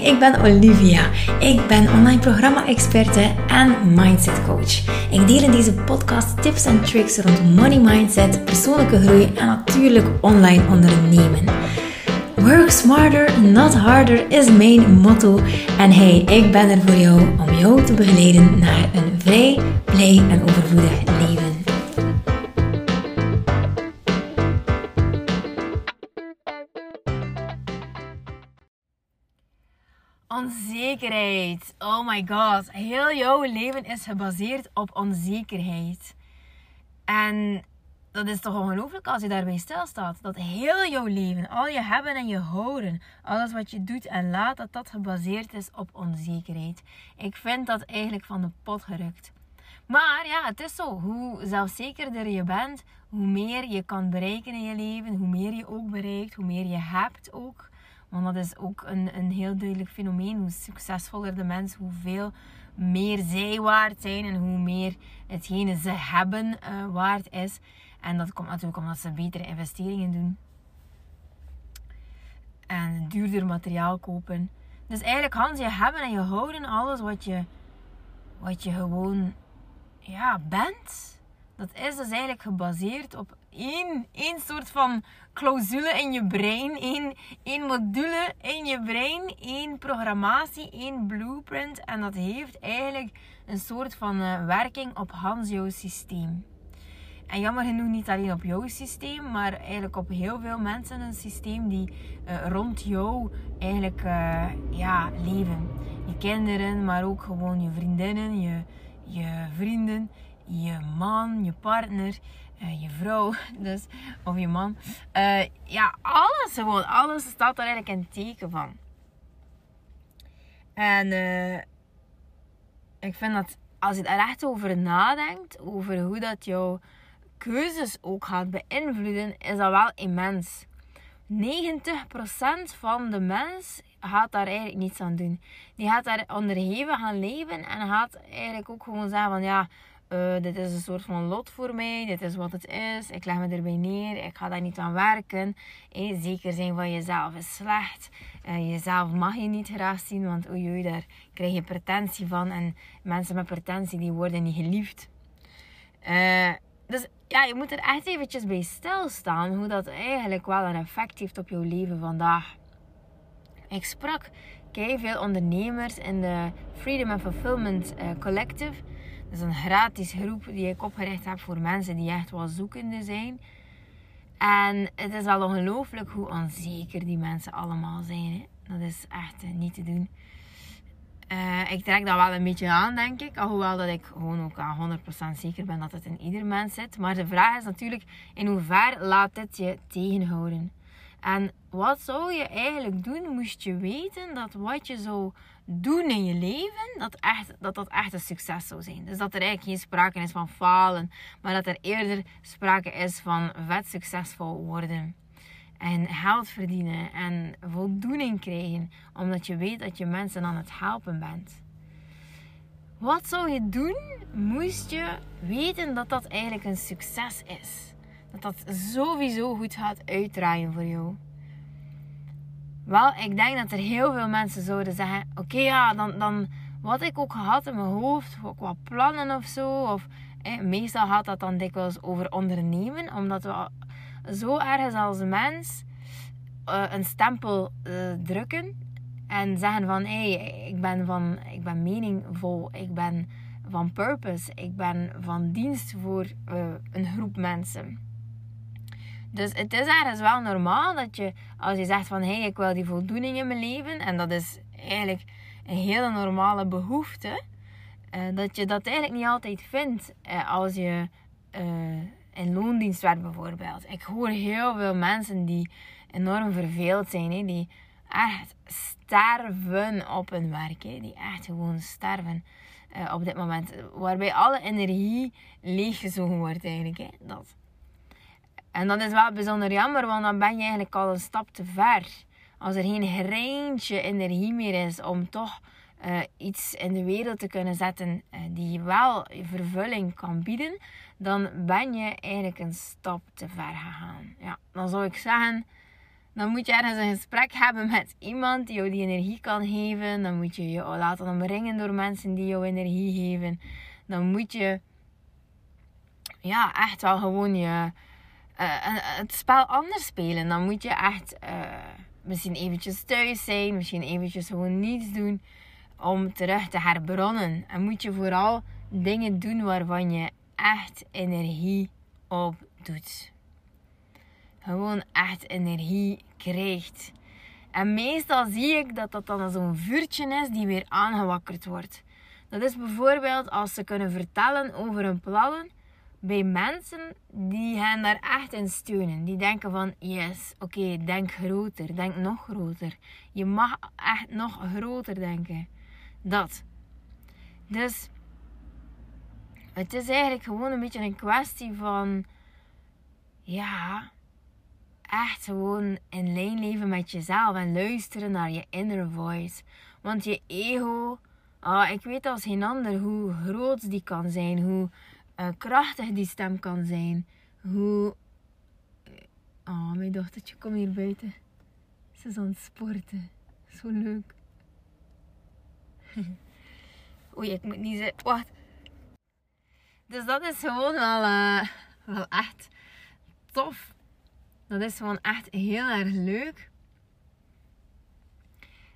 Ik ben Olivia. Ik ben online programma-experte en mindset coach. Ik deel in deze podcast tips en tricks rond money mindset, persoonlijke groei en natuurlijk online ondernemen. Work smarter, not harder is mijn motto. En hey, ik ben er voor jou om jou te begeleiden naar een vrij, blij en overvloedig leven. Onzekerheid. Oh my god. Heel jouw leven is gebaseerd op onzekerheid. En dat is toch ongelooflijk als je daarbij stilstaat. Dat heel jouw leven, al je hebben en je houden, alles wat je doet en laat, dat dat gebaseerd is op onzekerheid. Ik vind dat eigenlijk van de pot gerukt. Maar ja, het is zo. Hoe zelfzekerder je bent, hoe meer je kan bereiken in je leven, hoe meer je ook bereikt, hoe meer je hebt ook. Want dat is ook een, een heel duidelijk fenomeen. Hoe succesvoller de mens, hoeveel meer zij waard zijn en hoe meer hetgene ze hebben uh, waard is. En dat komt natuurlijk omdat ze betere investeringen doen. En duurder materiaal kopen. Dus eigenlijk Hans, je hebben en je houden alles wat je, wat je gewoon ja, bent. Dat is dus eigenlijk gebaseerd op één, één soort van clausule in je brein, één, één module in je brein, één programmatie, één blueprint. En dat heeft eigenlijk een soort van uh, werking op Hans jouw systeem. En jammer genoeg niet alleen op jouw systeem, maar eigenlijk op heel veel mensen een systeem die uh, rond jou eigenlijk uh, ja, leven. Je kinderen, maar ook gewoon je vriendinnen, je, je vrienden, je man, je partner, uh, je vrouw, dus, of je man. Uh, ja, alles gewoon, alles staat er eigenlijk een teken van. En uh, ik vind dat als je daar echt over nadenkt, over hoe dat jouw keuzes ook gaat beïnvloeden, is dat wel immens. 90% van de mens gaat daar eigenlijk niets aan doen. Die gaat daar onderhevig gaan leven en gaat eigenlijk ook gewoon zeggen van ja, uh, dit is een soort van lot voor mij, dit is wat het is, ik leg me erbij neer, ik ga daar niet aan werken. Zeker zijn van jezelf is slecht. Uh, jezelf mag je niet graag zien, want oei, daar krijg je pretentie van. En mensen met pretentie die worden niet geliefd. Uh, dus ja, je moet er echt eventjes bij stilstaan hoe dat eigenlijk wel een effect heeft op jouw leven vandaag. Ik sprak veel ondernemers in de Freedom and Fulfillment Collective. Is een gratis groep die ik opgericht heb voor mensen die echt wel zoekende zijn. En het is wel ongelooflijk hoe onzeker die mensen allemaal zijn. Hè? Dat is echt niet te doen. Uh, ik trek dat wel een beetje aan, denk ik. Alhoewel dat ik gewoon ook aan 100% zeker ben dat het in ieder mens zit. Maar de vraag is natuurlijk, in hoever laat dit je tegenhouden? En wat zou je eigenlijk doen, moest je weten dat wat je zou doen in je leven, dat, echt, dat dat echt een succes zou zijn. Dus dat er eigenlijk geen sprake is van falen, maar dat er eerder sprake is van vet succesvol worden. En geld verdienen en voldoening krijgen, omdat je weet dat je mensen aan het helpen bent. Wat zou je doen, moest je weten dat dat eigenlijk een succes is? Dat dat sowieso goed gaat uitdraaien voor jou. Wel, ik denk dat er heel veel mensen zouden zeggen: Oké, ja, dan, dan wat ik ook gehad in mijn hoofd, wat plannen of zo. Of eh, meestal gaat dat dan dikwijls over ondernemen, omdat we zo ergens als mens uh, een stempel uh, drukken en zeggen: van hé, hey, ik ben van, ik ben meningvol, ik ben van purpose, ik ben van dienst voor een groep mensen. Dus het is ergens wel normaal dat je, als je zegt van hé, hey, ik wil die voldoening in mijn leven, en dat is eigenlijk een hele normale behoefte, uh, dat je dat eigenlijk niet altijd vindt uh, als je uh, in loondienst werkt bijvoorbeeld. Ik hoor heel veel mensen die enorm verveeld zijn, die echt sterven op hun werk, die echt gewoon sterven. op dit moment. Waarbij alle energie leeggezogen wordt eigenlijk. Hè. Dat. En dat is wel bijzonder jammer, want dan ben je eigenlijk al een stap te ver. Als er geen greintje energie meer is om toch uh, iets in de wereld te kunnen zetten uh, die wel vervulling kan bieden, dan ben je eigenlijk een stap te ver gegaan. Ja, dan zou ik zeggen, Dan moet je ergens een gesprek hebben met iemand die jou die energie kan geven. Dan moet je je laten omringen door mensen die jou energie geven. Dan moet je ja, echt wel gewoon je, het spel anders spelen. Dan moet je echt uh, misschien eventjes thuis zijn. Misschien eventjes gewoon niets doen om terug te herbronnen. En moet je vooral dingen doen waarvan je echt energie op doet. Gewoon echt energie krijgt. En meestal zie ik dat dat dan zo'n vuurtje is die weer aangewakkerd wordt. Dat is bijvoorbeeld als ze kunnen vertellen over hun plannen bij mensen die hen daar echt in steunen. Die denken van, yes, oké, denk groter, denk nog groter. Je mag echt nog groter denken. Dat. Dus het is eigenlijk gewoon een beetje een kwestie van, ja, echt gewoon in lijn leven met jezelf en luisteren naar je inner voice. Want je ego, oh, ik weet als geen ander hoe groot die kan zijn, hoe krachtig die stem kan zijn, hoe. Oh, mijn dochtertje, kom hier buiten. Ze is aan het sporten. Zo leuk. Oei, ik moet niet zeggen. Wacht. Dus dat is gewoon wel, uh, wel echt tof. Dat is gewoon echt heel erg leuk.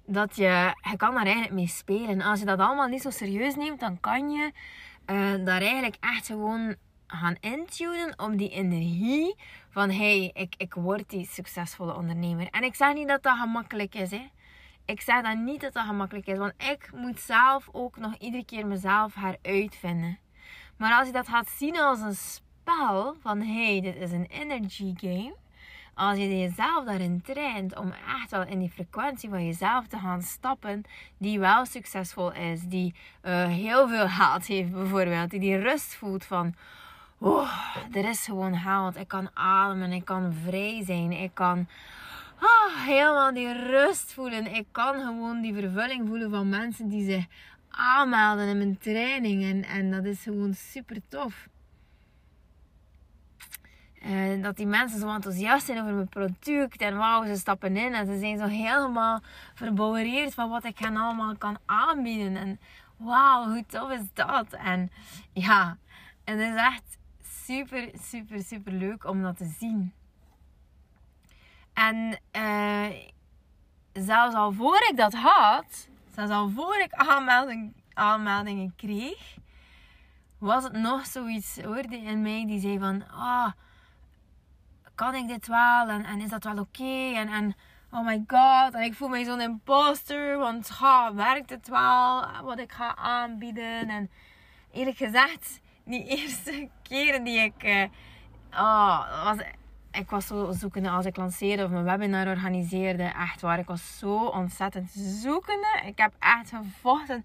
Dat je, je kan daar eigenlijk mee spelen. Als je dat allemaal niet zo serieus neemt, dan kan je uh, daar eigenlijk echt gewoon gaan intunen op die energie van hey, ik, ik word die succesvolle ondernemer. En ik zeg niet dat dat gemakkelijk is. Hè. Ik zeg dan niet dat dat gemakkelijk is. Want ik moet zelf ook nog iedere keer mezelf heruitvinden. Maar als je dat gaat zien als een spel van hey, dit is een energy game. Als je jezelf daarin traint om echt wel in die frequentie van jezelf te gaan stappen, die wel succesvol is, die uh, heel veel haalt heeft bijvoorbeeld, die die rust voelt van, oh, er is gewoon haalt, ik kan ademen, ik kan vrij zijn, ik kan oh, helemaal die rust voelen, ik kan gewoon die vervulling voelen van mensen die zich aanmelden in mijn trainingen en dat is gewoon super tof. Dat die mensen zo enthousiast zijn over mijn product. En wauw, ze stappen in en ze zijn zo helemaal verbouwereerd van wat ik hen allemaal kan aanbieden. En wauw, hoe tof is dat? En ja, het is echt super, super, super leuk om dat te zien. En uh, zelfs al voor ik dat had, zelfs al voor ik aanmelding, aanmeldingen kreeg, was het nog zoiets hoorde in mij die zei van, ah, kan ik dit wel? En, is dat wel oké? En, en oh my god, en ik voel me zo'n imposter, want ha, werkt het wel wat ik ga aanbieden? En eerlijk gezegd, die eerste keren die ik, uh, was, ik was zo zoekende als ik lanceerde of mijn webinar organiseerde, echt waar, ik was zo ontzettend zoekende. Ik heb echt gevochten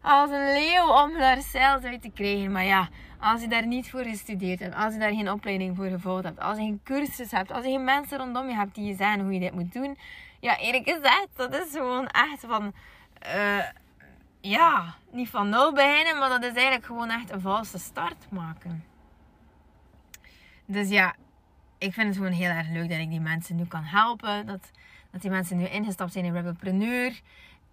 als een leeuw om daar zelfs uit te krijgen. Maar ja, als je daar niet voor gestudeerd hebt, als je daar geen opleiding voor gevolgd hebt, als je geen cursus hebt, als je geen mensen rondom je hebt die je zeggen hoe je dit moet doen. Ja, eerlijk gezegd, dat is gewoon echt van, uh, ja, niet van nul beginnen, maar dat is eigenlijk gewoon echt een valse start maken. Dus ja, ik vind het gewoon heel erg leuk dat ik die mensen nu kan helpen. Dat, dat die mensen nu ingestapt zijn in Rebelpreneur.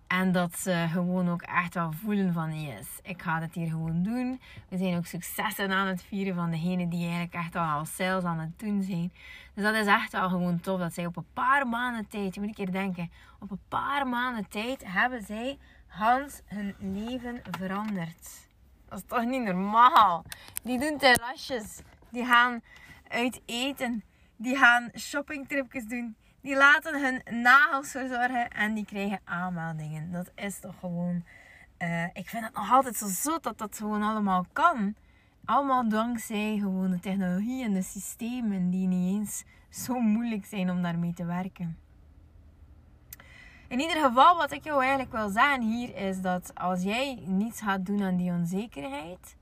En dat ze gewoon ook echt wel voelen van yes, ik ga het hier gewoon doen. We zijn ook successen aan het vieren van degenen die eigenlijk echt al sales aan het doen zijn. Dus dat is echt wel gewoon tof dat zij op een paar maanden tijd, je moet een keer denken, op een paar maanden tijd hebben zij Hans hun leven veranderd. Dat is toch niet normaal? Die doen terrasjes, die gaan uit eten, die gaan shoppingtripjes doen die laten hun nagels verzorgen en die krijgen aanmeldingen. Dat is toch gewoon. Uh, ik vind het nog altijd zo dat dat gewoon allemaal kan. Allemaal dankzij gewoon de technologie en de systemen die niet eens zo moeilijk zijn om daarmee te werken. In ieder geval, wat ik jou eigenlijk wil zeggen hier is dat als jij niets gaat doen aan die onzekerheid,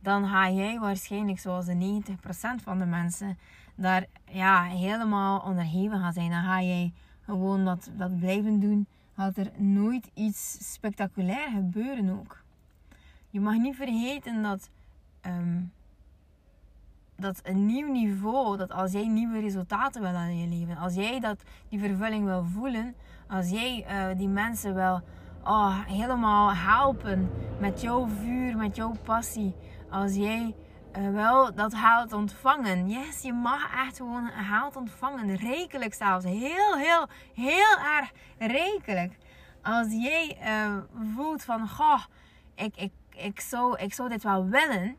dan ga jij waarschijnlijk zoals de 90% van de mensen daar ja, helemaal onderhevig gaan zijn. Dan ga jij gewoon dat, dat blijven doen. Gaat er nooit iets spectaculair gebeuren ook. Je mag niet vergeten dat um, dat een nieuw niveau, dat als jij nieuwe resultaten wil aan je leven, als jij dat, die vervulling wil voelen, als jij uh, die mensen wil oh, helemaal helpen met jouw vuur, met jouw passie, als jij uh, wel dat haalt ontvangen. Yes, je mag echt gewoon haalt ontvangen. Rekelijk zelfs. Heel, heel, heel erg rekelijk. Als jij uh, voelt van, goh, ik, ik, ik, zou, ik zou dit wel willen.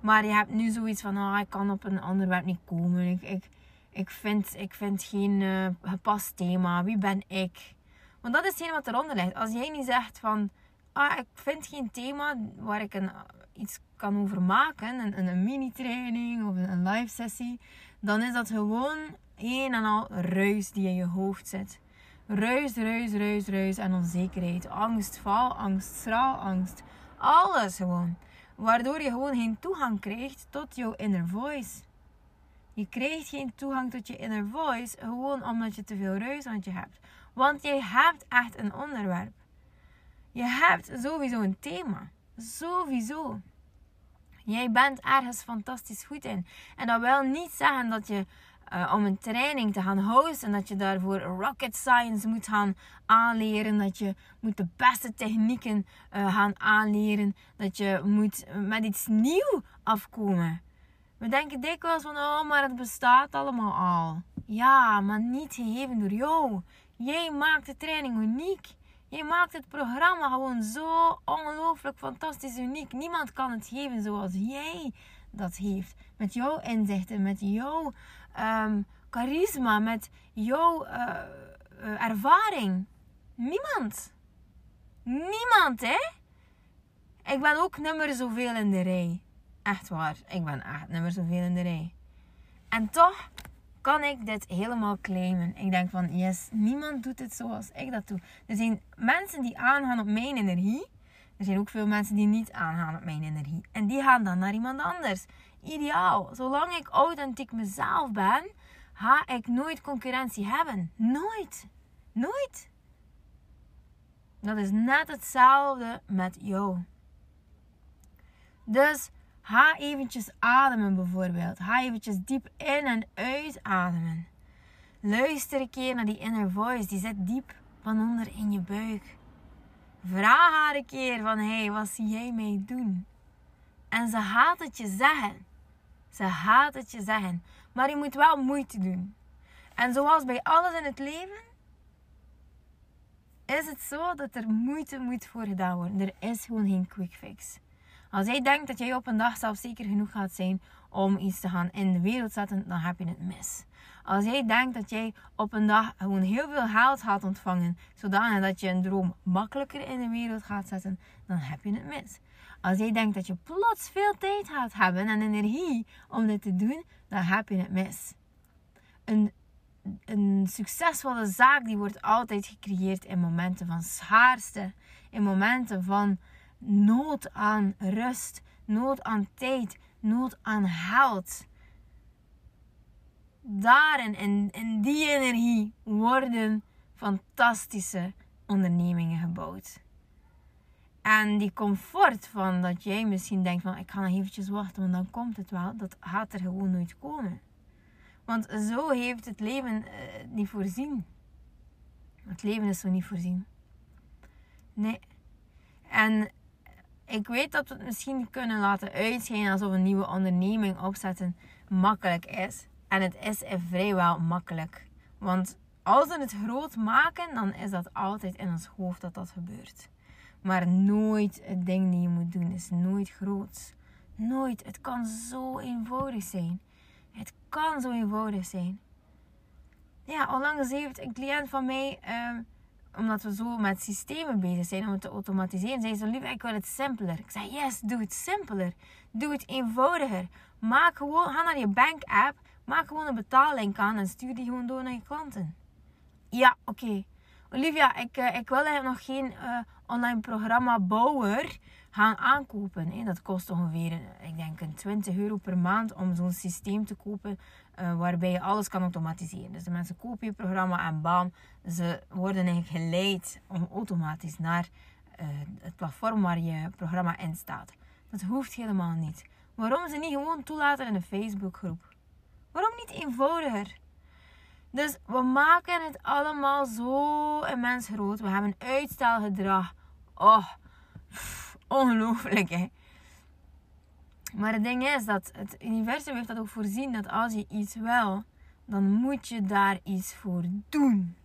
Maar je hebt nu zoiets van, oh, ik kan op een onderwerp niet komen. Ik, ik, ik, vind, ik vind geen gepast thema. Wie ben ik? Want dat is hetgeen wat eronder ligt. Als jij niet zegt van, ah, ik vind geen thema waar ik een, iets kan over maken, een, een mini-training of een, live sessie, dan is dat gewoon een en al ruis die in je hoofd zit. Ruis, ruis, ruis, ruis en onzekerheid. Angst, val, angst. Alles gewoon. Waardoor je gewoon geen toegang krijgt tot jouw inner voice. Je krijgt geen toegang tot je inner voice gewoon omdat je te veel ruis aan je hebt. Want je hebt echt een onderwerp. Je hebt sowieso een thema. Sowieso. Jij bent ergens fantastisch goed in. En dat wil niet zeggen dat je uh, om een training te gaan hosten, dat je daarvoor rocket science moet gaan aanleren, dat je moet de beste technieken uh, gaan aanleren, dat je moet met iets nieuw afkomen. We denken dikwijls van, oh, maar het bestaat allemaal al. Ja, maar niet gegeven door jou. Jij maakt de training uniek. Je maakt het programma gewoon zo ongelooflijk fantastisch uniek. Niemand kan het geven zoals jij dat heeft. Met jouw inzichten, met jouw um, charisma, met jouw uh, uh, ervaring. Niemand. Niemand, hè? Ik ben ook nummer zoveel in de rij. Echt waar. Ik ben echt nummer zoveel in de rij. En toch kan ik dit helemaal claimen. Ik denk van, yes, niemand doet het zoals ik dat doe. Er zijn mensen die aangaan op mijn energie. Er zijn ook veel mensen die niet aangaan op mijn energie. En die gaan dan naar iemand anders. Ideaal. Zolang ik authentiek mezelf ben, ga ik nooit concurrentie hebben. Nooit. Nooit. Dat is net hetzelfde met jou. Dus Ga eventjes ademen bijvoorbeeld. Ga eventjes diep in en uitademen. Luister een keer naar die inner voice. Die zit diep van onder in je buik. Vraag haar een keer van, hey, wat zie jij mij doen? En ze gaat het je zeggen. Ze gaat het je zeggen. Maar je moet wel moeite doen. En zoals bij alles in het leven, is het zo dat er moeite moet voor gedaan worden. Er is gewoon geen quick fix. Als jij denkt dat jij op een dag zelfzeker genoeg gaat zijn om iets te gaan in de wereld zetten, dan heb je het mis. Als jij denkt dat jij op een dag gewoon heel veel geld gaat ontvangen, zodanig dat je een droom makkelijker in de wereld gaat zetten, dan heb je het mis. Als jij denkt dat je plots veel tijd gaat hebben en energie om dit te doen, dan heb je het mis. Een, een succesvolle zaak die wordt altijd gecreëerd in momenten van schaarste, in momenten van nood aan rust, nood aan tijd, nood aan geld. Daarin, in, in die energie, worden fantastische ondernemingen gebouwd. En die comfort van dat jij misschien denkt van ik ga nog eventjes wachten, want dan komt het wel. Dat gaat er gewoon nooit komen. Want zo heeft het leven uh, niet voorzien. Het leven is zo niet voorzien. Nee. En ik weet dat we het misschien kunnen laten uitschijnen alsof een nieuwe onderneming opzetten makkelijk is. En het is vrijwel makkelijk. Want als we het groot maken, dan is dat altijd in ons hoofd dat dat gebeurt. Maar nooit het ding die je moet doen is nooit groot. Nooit. Het kan zo eenvoudig zijn. Het kan zo eenvoudig zijn. Ja, onlangs heeft een cliënt van mij. Uh, omdat we zo met systemen bezig zijn om het te automatiseren, zei ze lief, ik wil het simpeler. Ik zei, yes, doe het simpeler. Doe het eenvoudiger. Maak gewoon, ga naar je bank app, maak gewoon een betaling aan en stuur die gewoon door naar je klanten. Ja, oké. Olivia, ik, uh, ik wil eigenlijk nog geen uh, online programma bouwer gaan aankopen. Dat kost ongeveer, ik denk, een 20 euro per maand om zo'n systeem te kopen uh, waarbij je alles kan automatiseren. Dus de mensen kopen je programma en bam, ze worden eigenlijk geleid om automatisch naar uh, het platform waar je programma in staat. Dat hoeft helemaal niet. waarom ze niet gewoon toelaten in een Facebookgroep. Waarom niet eenvoudiger? Dus we maken het allemaal zo immens groot. We hebben uitstelgedrag. Oh, ongelooflijk hè. Maar het ding is dat het universum heeft dat ook voorzien dat als je iets wil, dan moet je daar iets voor doen.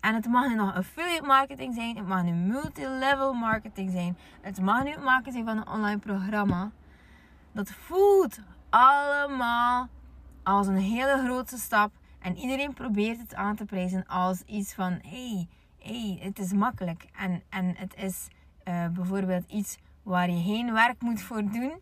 En het mag nu nog affiliate marketing zijn, het mag nu multilevel marketing zijn, het mag nu zijn van een online programma. Dat voelt allemaal als een hele grote stap en iedereen probeert het aan te prijzen als iets van: hey, hey, het is makkelijk. En, en het is uh, bijvoorbeeld iets waar je geen werk moet voor doen.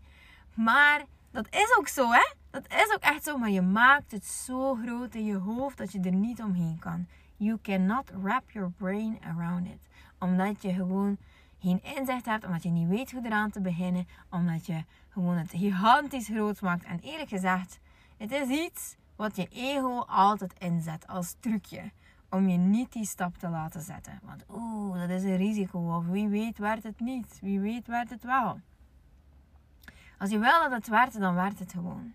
Maar dat is ook zo, hè? Dat is ook echt zo. Maar je maakt het zo groot in je hoofd dat je er niet omheen kan. You cannot wrap your brain around it. Omdat je gewoon geen inzicht hebt, omdat je niet weet hoe eraan te beginnen, omdat je gewoon het gigantisch groot maakt. En eerlijk gezegd, het is iets wat je ego altijd inzet als trucje. Om je niet die stap te laten zetten. Want oeh, dat is een risico. Of wie weet werkt het niet. Wie weet werkt het wel. Als je wil dat het werkt, dan werkt het gewoon.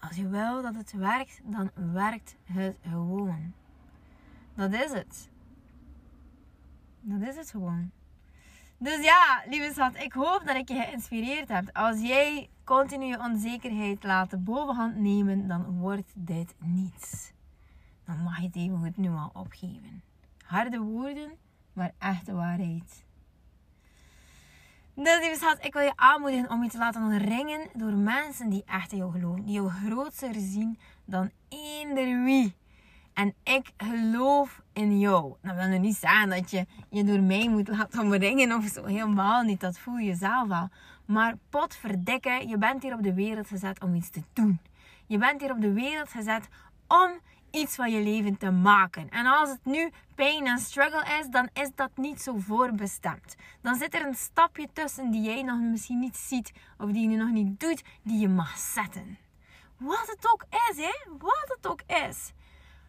Als je wil dat het werkt, dan werkt het gewoon. Dat is het. Dat is het gewoon. Dus ja, lieve schat, ik hoop dat ik je geïnspireerd heb. Als jij continu je onzekerheid laat bovenhand nemen, dan wordt dit niets. Dan mag je het even goed nu al opgeven. Harde woorden, maar echte waarheid. Dus lieve schat, ik wil je aanmoedigen om je te laten ringen door mensen die echt in jou geloven. Die jou groter zien dan eender wie. En ik geloof in jou. Dat wil nu niet zeggen dat je je door mij moet laten omringen of zo. Helemaal niet. Dat voel je zelf al. Maar potverdikke, je bent hier op de wereld gezet om iets te doen. Je bent hier op de wereld gezet om iets van je leven te maken. En als het nu pijn en struggle is, dan is dat niet zo voorbestemd. Dan zit er een stapje tussen die jij nog misschien niet ziet of die je nog niet doet, die je mag zetten. Wat het ook is, hè? Wat het ook is.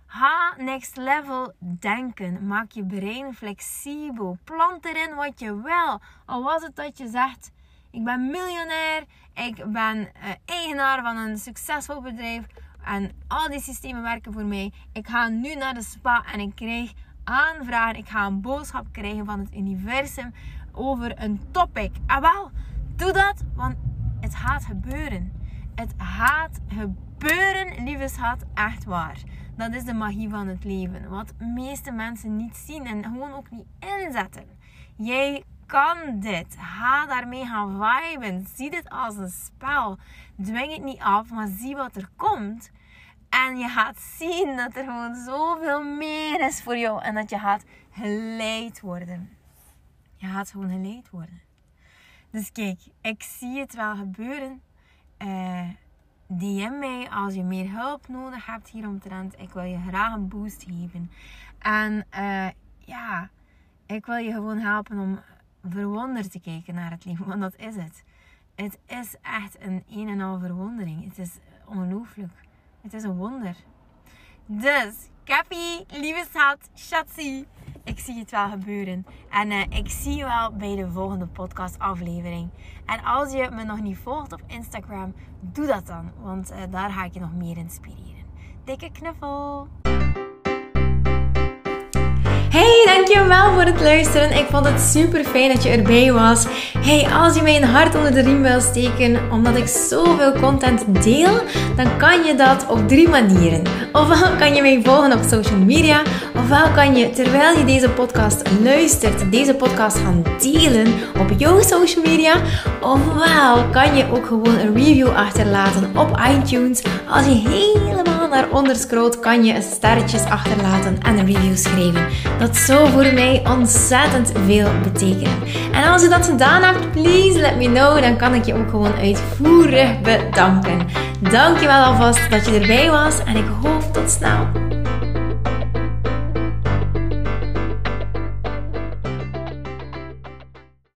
Ha next level denken. Maak je brein flexibel. Plant erin wat je wil. Al was het dat je zegt: Ik ben miljonair. Ik ben uh, eigenaar van een succesvol bedrijf. En al die systemen werken voor mij. Ik ga nu naar de spa en ik krijg aanvragen. Ik ga een boodschap krijgen van het universum over een topic. En wel, doe dat, want het gaat gebeuren. Het gaat gebeuren, lieve schat, echt waar. Dat is de magie van het leven. Wat de meeste mensen niet zien en gewoon ook niet inzetten. Jij kan dit. Ga daarmee gaan viben. Zie dit als een spel. Dwing het niet af, maar zie wat er komt. En je gaat zien dat er gewoon zoveel meer is voor jou. En dat je gaat geleid worden. Je gaat gewoon geleid worden. Dus kijk, ik zie het wel gebeuren. Uh, DM mij als je meer hulp nodig hebt hieromtrent. Ik wil je graag een boost geven. En uh, ja, ik wil je gewoon helpen om verwonderd te kijken naar het leven. Want dat is het. Het is echt een een en al verwondering. Het is ongelooflijk. Het is een wonder. Dus, Cappy, lieve schat, Shatsi. Ik zie het wel gebeuren. En uh, ik zie je wel bij de volgende podcast aflevering. En als je me nog niet volgt op Instagram, doe dat dan. Want uh, daar ga ik je nog meer inspireren. Dikke knuffel! Hey, dankjewel voor het luisteren. Ik vond het super fijn dat je erbij was. Hey, als je mij een hart onder de riem wil steken, omdat ik zoveel content deel, dan kan je dat op drie manieren. Ofwel kan je mij volgen op social media, ofwel kan je terwijl je deze podcast luistert, deze podcast gaan delen op jouw social media, ofwel kan je ook gewoon een review achterlaten op iTunes. Als je helemaal naar onder scrolt, kan je sterretjes achterlaten en een review schrijven. Dat zou voor mij ontzettend veel betekenen. En als je dat gedaan hebt, please let me know. Dan kan ik je ook gewoon uitvoerig bedanken. Dankjewel alvast dat je erbij was en ik hoop tot snel.